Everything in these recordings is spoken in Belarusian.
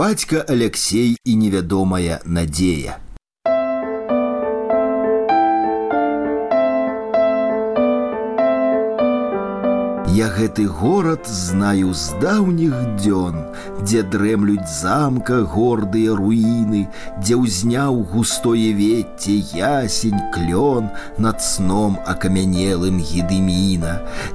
бацька Алексей і невядомая надзея. Я гэты горад знаю з даўніх дзён, дзе дрэмлюць замка гордыя руіны, дзе ўзняў густое вецце ясень клён над сном акамянелым гідыміна,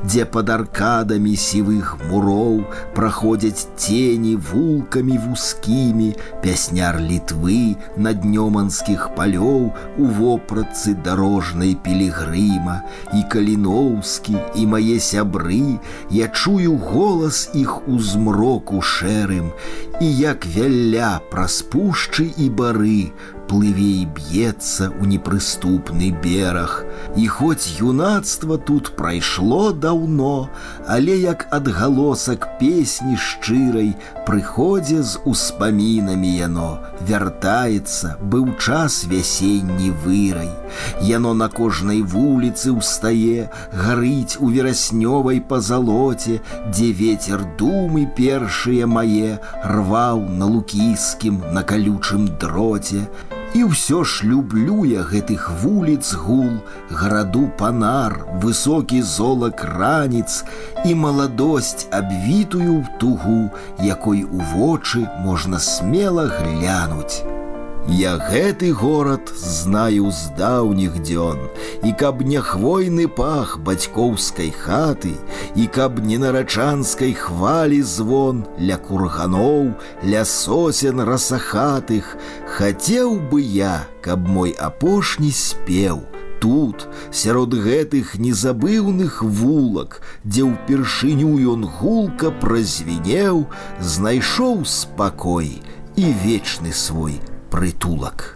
дзе пад аркадамі сівых муроў праходзяць тені вулкамі вузкімі, пясняр літвы на днёманскіх палёў у вопратцы дарожнай пілігрыма і каліноўскі і мае сябры я чую голас іх у змроку шэрым, і як вялля праз пушчы і бары плыве і б'ецца ў непрыступны бераг. І хоць юнацтва тут прайшло даўно, але як адгалосак песні шчырай прыходзе з успамінамі яно, вяртаецца, быў час вясенні вырай. Яно на кожнай вуліцы ўстае, гарыць у вераснёвай пазалоце, дзе ветер думы першыя мае рваў на лукіскім на калючым дроце, І ўсё ж люблю я гэтых вуліц гул, гараду панар, высокі золак раніц і маладосць абвітую ў тугу, якой у вочы можна смела глянуць. Я гэты горад знаю з даўніх дзён, і каб не хвойны пах бацькоўскай хаты, і каб не нарачанскай хвалі звон ля курганоў, ля сосен расахатых, хацеў бы я, каб мой апошні спеў, тут сярод гэтых незабыўных вулак дзе ўпершыню ён гулка празвінеў знайшоў спакой і вечны свой прытулак.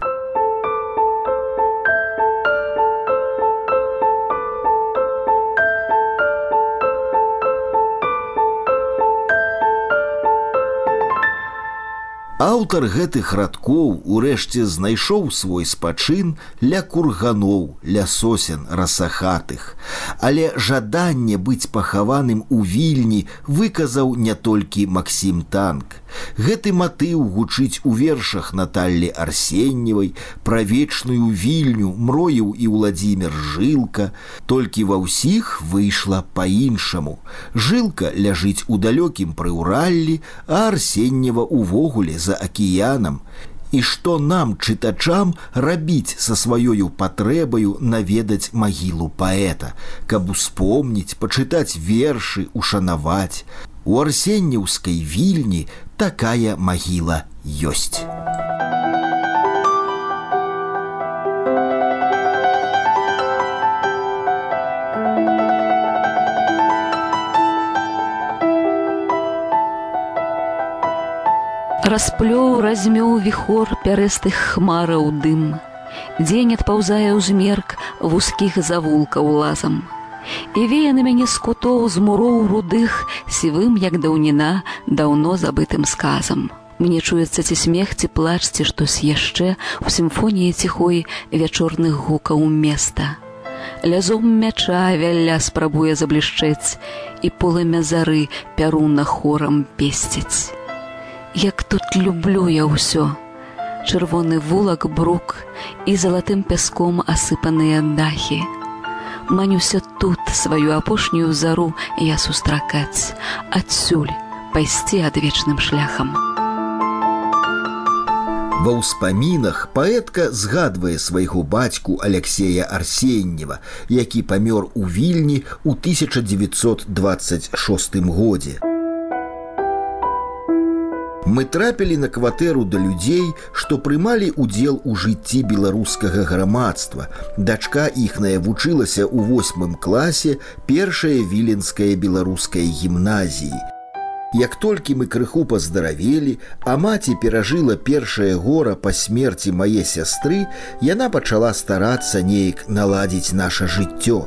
Аўтар гэтых радкоў урэшце знайшоў свой спачын ля курганоў, ля сосен расахатых. Але жаданне быць пахаваным у вільні выказаў не толькі Масім танк. Гэты матыў гучыць у вершах Наталлі Арсенневай, пра вечную вільню мроіў і Владзімир жылка, толькі ва ўсіх выйшла па-іншаму. Жылка ляжыць у далёкім прыўраллі, а Арсеннева увогуле за акіянам. І што нам чытачам рабіць са сваёю патрэбаю наведаць магілу паэта, каб успомніць, пачытаць вершы, ушанаваць. У арсенняўскай вільні такая магіла ёсць. Расплёў размёў віхор пярэстых хмараў дым. Дзень адпаўзае ўзмерк вузкіх завулкаў лазам. І вее на мяне з кутоў з муроў рудых сівым, як даўніна даўно забытым сказам. Мне чуецца ці смех ці плачці штось яшчэ у сімфоніі ціхой вячорных гукаў места. Лязом мяча вялля спрабуе заблішчэць і полымя зары пяруна хорам песціць. Як тут люблю я ўсё. Чырвоны вулак брук і залатым пяском асыпаныя дахі. Манюся тут сваю апошнюю зару я сустракаць, адсюль пайсці адвечным шляхам. Ва ўспамінах паэтка згадвае свайго бацьку Алексея Арсеннева, які памёр у вільні ў 1926 годзе. Мы трапілі на кватэру да людзей, што прымалі ўдзел у жыцці беларускага грамадства. Дачка іхная вучылася ў восьмым класе першая віленская беларуская гімназіі. Як толькі мы крыху паздаравелі, а маці перажыла першае гора па смерці мае сястры, яна пачала старацца неяк наладзіць наше жыццё.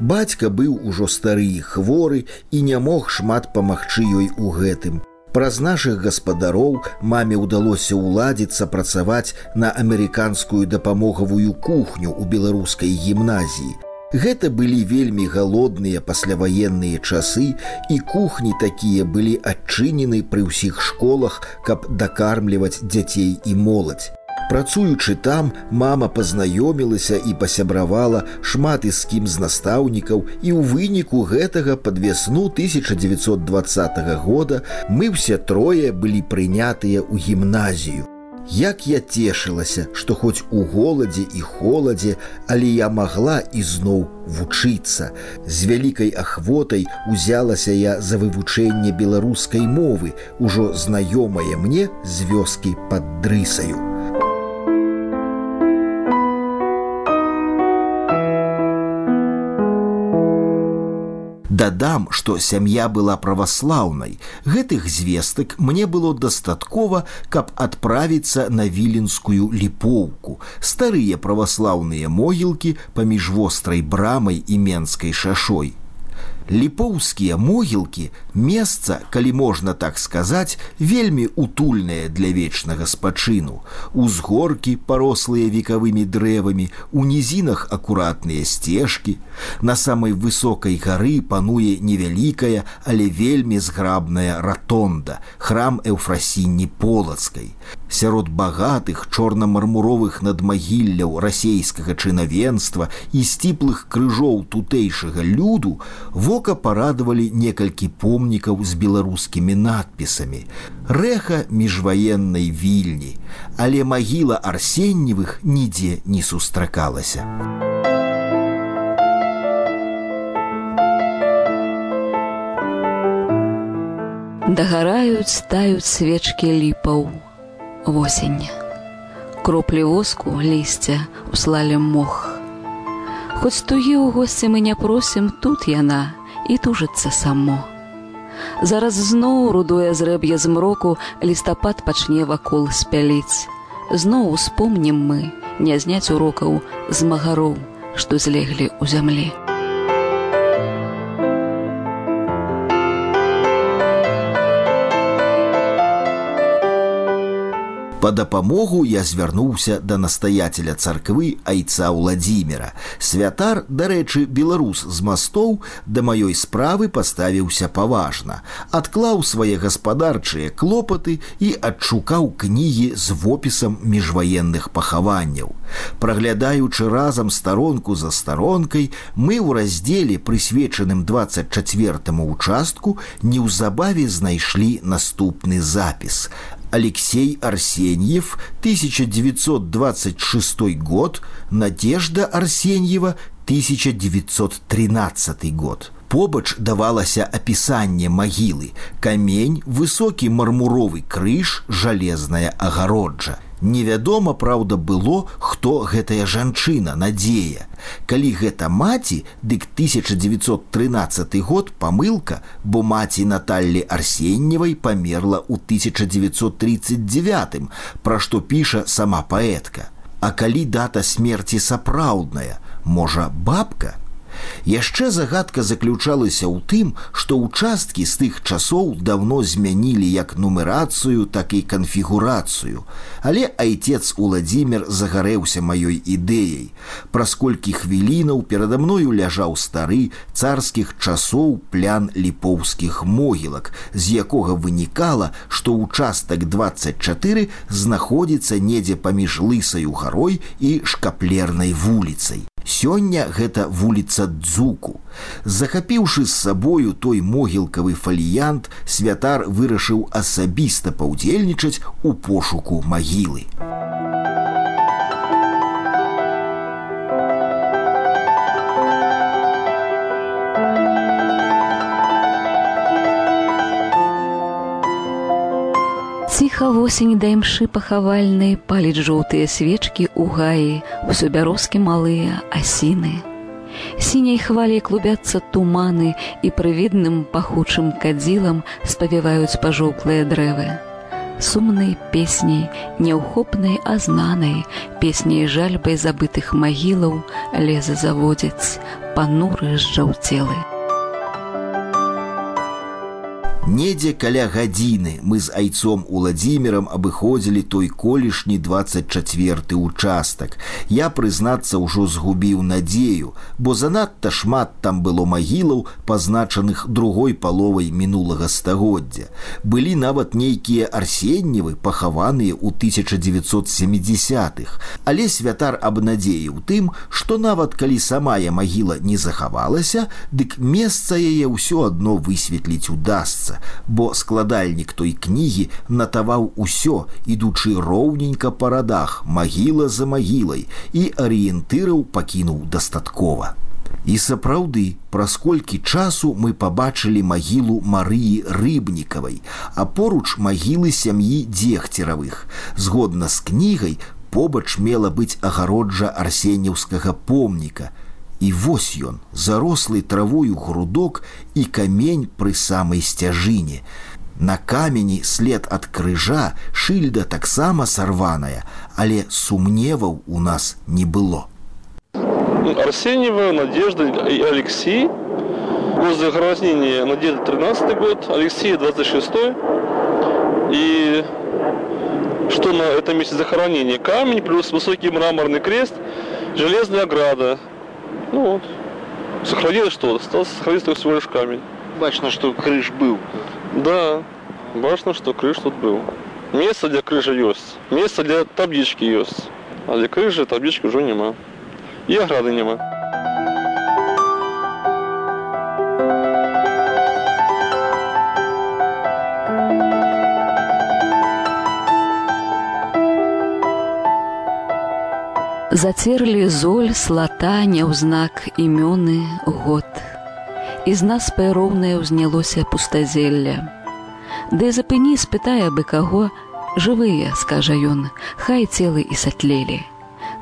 Бацька быў ужо стары хворы і не мог шмат памагчы ёй у гэтым. Праз нашых гаспадароў маме ўдалося ўладзіцца працаваць на амерыканскую дапамогавую кухню ў беларускай гімназіі. Гэта былі вельмі галодныя пасляваенныя часы і кухні такія былі адчынены пры ўсіх школах, каб дакармліваць дзяцей і моладзь. Працуючы там, мама пазнаёмілася і пасябравала шмат і з кім з настаўнікаў і ў выніку гэтага пад весну 1920 года мы ўсе трое былі прынятыя ў гімназію. Як я цешылася, што хоць у голадзе і холадзе, але я магла ізноў вучыцца. З вялікай ахвотай узялася я за вывучэнне беларускай мовы, ужо знаёмае мне з вёскі пад дрысаю. Дадам, што сям'я была праваслаўнай. Гэтых звестак мне было дастаткова, каб адправіцца на віленскую ліпоўку. Старыя праваслаўныя могілкі паміж вострай брамай і менскай шашой ліпоўскія могілкі месца калі можна так сказаць вельмі утульнае для вечнага спачыну. Узгоркі парослыя векавымі дрэвамі у нізінах акуратныя сцежкі. На самай высокай гары пануе невялікая але вельмі зграбная ратонда храм эўфрасінні полацкай сярод багатых чорна-мармуровых надмагілляў расейскага чынавенства і сціплых крыжоў тутэйшага люду вока парадавалі некалькі помнікаў з беларускімі надпісамі. Рэха міжваеннай вільні але магіла арсенневых нідзе не сустракалася. Дагараюць стаюць свечкі ліпаў восень. Кроплі воску лісця услалі мох. Хоць тугі ў госці мы не просім, тут яна і тужыцца само. Зараз зноў рудое зрэб'е змроку лістапад пачне вакол спяліць. Зноў успомнім мы не зняць урокаў з магароў, што злеглі ў зямлі. Па дапамогу я звярнуўся да настаяцеля царквы айца Владимира. Святар, дарэчы, беларус з мастоў да маёй справы паставіўся паважна, адклаў свае гаспадарчыя клопаты і адшукаў кнігі з вопісам міжваенных пахаванняў. Праглядаючы разам старонку за старонкай, мы ў раздзеле, прысвечаным 24 участку, неўзабаве знайшлі наступны запіс. Алексей Арсеньев, 1926 год, Надежда Арсеньева, 1913 год. Побач давалася апісанне магілы, камень, высокі мармуровы крыж, жалезная агароджа. Невядома, праўда, было, хто гэтая жанчына надзея. Калі гэта маці, дык 1913 год памылка, бо маці Наталлі Арсенневай памерла ў 1939, пра што піша сама паэтка. А калі дата смерці сапраўдная, можа, бабка, Яшчэ загадка заключалася ў тым, што ўчасткі з тых часоў давно змянілі як нумерацыю, так і канфігурацыю. Але айцец Уладзімир загарэўся маёй ідэяй. Праз колькі хвілінаў перада мною ляжаў стары царскіх часоў плян ліпоўскіх могілак, з якога вынікала, што ўчастак 24 знаходзіцца недзе паміж лысаю гарой і шкаплернай вуліцай. Сёння гэта вуліца дзуку. Захапіўшы з сабою той могілкавы фаліянт, святар вырашыў асабіста паўдзельнічаць у пошуку магілы. Ціха восень да імшы пахавальнай паліць жоўтыя свечкі ў гаі, усё бярозкі малыя асіны. Сіняй хваляй клубяцца туманы і прывідным пахучым кадзілам спавіваюць пажоўклыя дрэвы. Сумнай песняй, няўхопнай азнанай, песняй жальбай забытых магілаў леза заводзяць, пануры з жаўцелы. Недзе каля гадзіны мы з айцом уладзімерам абыходзілі той колішні 24 участак. Я прызнацца ўжо згубіў надзею, бо занадта шмат там было магілаў, пазначаных другой паловай мінулага стагоддзя. Былі нават нейкія арсенневы пахаваныя ў 1970-х. Але святар абнадзеіў тым, што нават калі самая магіла не захавалася, дык месца яе ўсё адно высветліць удасца месца, бо складальнік той кнігі натаваў усё, ідучы роўненька па радах, магіла за магілай і арыентыраў пакінуў дастаткова. І сапраўды, праз колькі часу мы пабачылі магілу Марыі рыбнікавай, а поруч магілы сям'і дзегцеравых. Згодна з кнігай побач мела быць агароджа арсенеўскага помніка, І вось ён, зарослы травою грудок і камень пры самай сцяжыне. На камені след ад крыжа шыльда таксама сарваная, але сумневаў у нас не было. Арсеньева, Надежда и Алексей. Год захоронения Надежда 13 год, Алексей 26 И что на этом месте захоронения? Камень плюс высокий мраморный крест, железная ограда. Ну вот. Сохранилось что? Осталось сохраниться только всего лишь камень. Бачно, что крыш был. Да, бачно, что крыш тут был. Место для крыжа есть. Место для таблички есть. А для крыжи таблички уже нема. И ограды нема. Зацерлі золь слата няўзнак імёны год. І з нас пайроўнае ўзнялося пустазелля. Ды запыні спытае бы каго, жывыя, скажа ён, хай целы і сатлелі.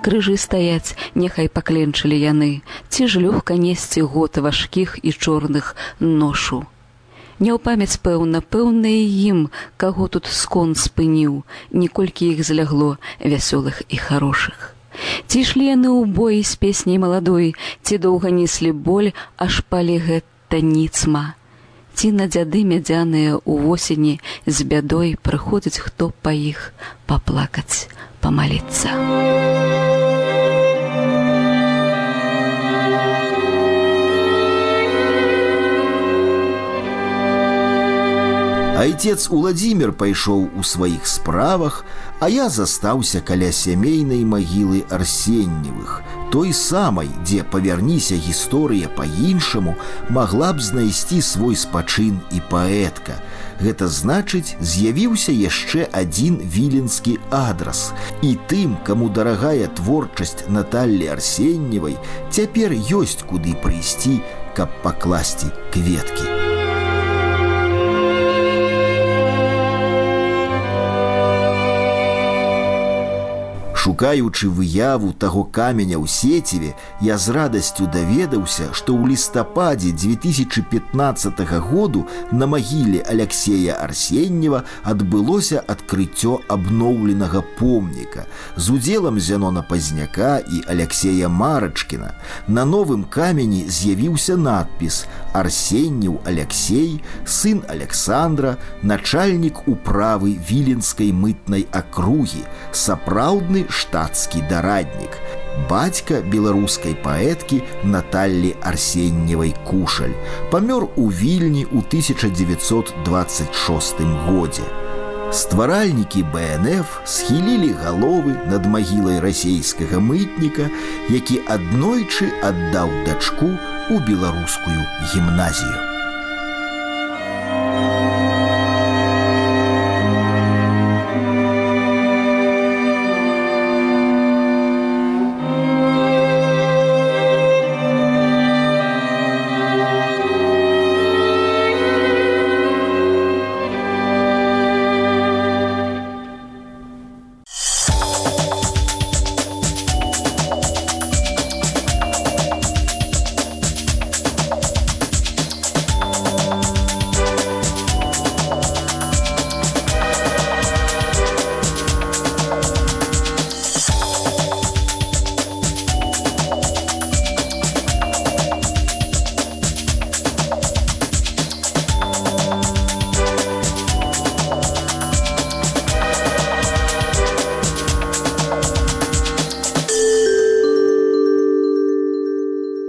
Крыжы стаяць, няхай пакленчылі яны, ці ж лёгка несці год важкіх і чорных ношу. Не ў памяць пэўна, пэўна і ім, каго тут скон спыніў, ніколькі іх злягло вясёлых і хорошых. Ці ішлі яны ў боі з песняй маладой, ці доўга неслі боль, аж палі гэта ніцма. Ці на дзяды мядзяныя ў восені з бядой прыходзіць хто па іх паплакаць, памаліцца. Айцец Уладзімир пайшоў у сваіх справах, а я застаўся каля сямейнай магілы арсенневых, той самай, дзе павярніся гісторыя па-іншаму магла б знайсці свой спачын і паэтка. Гэта значыць, з'явіўся яшчэ адзін віленскі адрас. І тым, каму дарагая творчасць Наталлі арсенневай, цяпер ёсць куды прыйсці, каб пакласці кветкі. Шукаючы выяву таго каменя ў сеціве, я з радасцю даведаўся, што ў лістападзе 2015 году на магіле Алексея Арсеннева адбылося адкрыццё абноўленага помніка з удзелам зянона пазняка і Алексея Марачкіна. На новым камені з'явіўся надпіс: Арсеннеў Алексей, сын Александра, начальнік управы віленскай мытнай акругі, сапраўдны штатскі дараднік. Бацька беларускай паэткі Наталлі Арсенневай кушаль памёр у вільні ў 1926 годзе. Стваральнікі БНФ схілілі галовы над магілай расійскага мытніка, які аднойчы аддаў дачку у беларускую гімназію.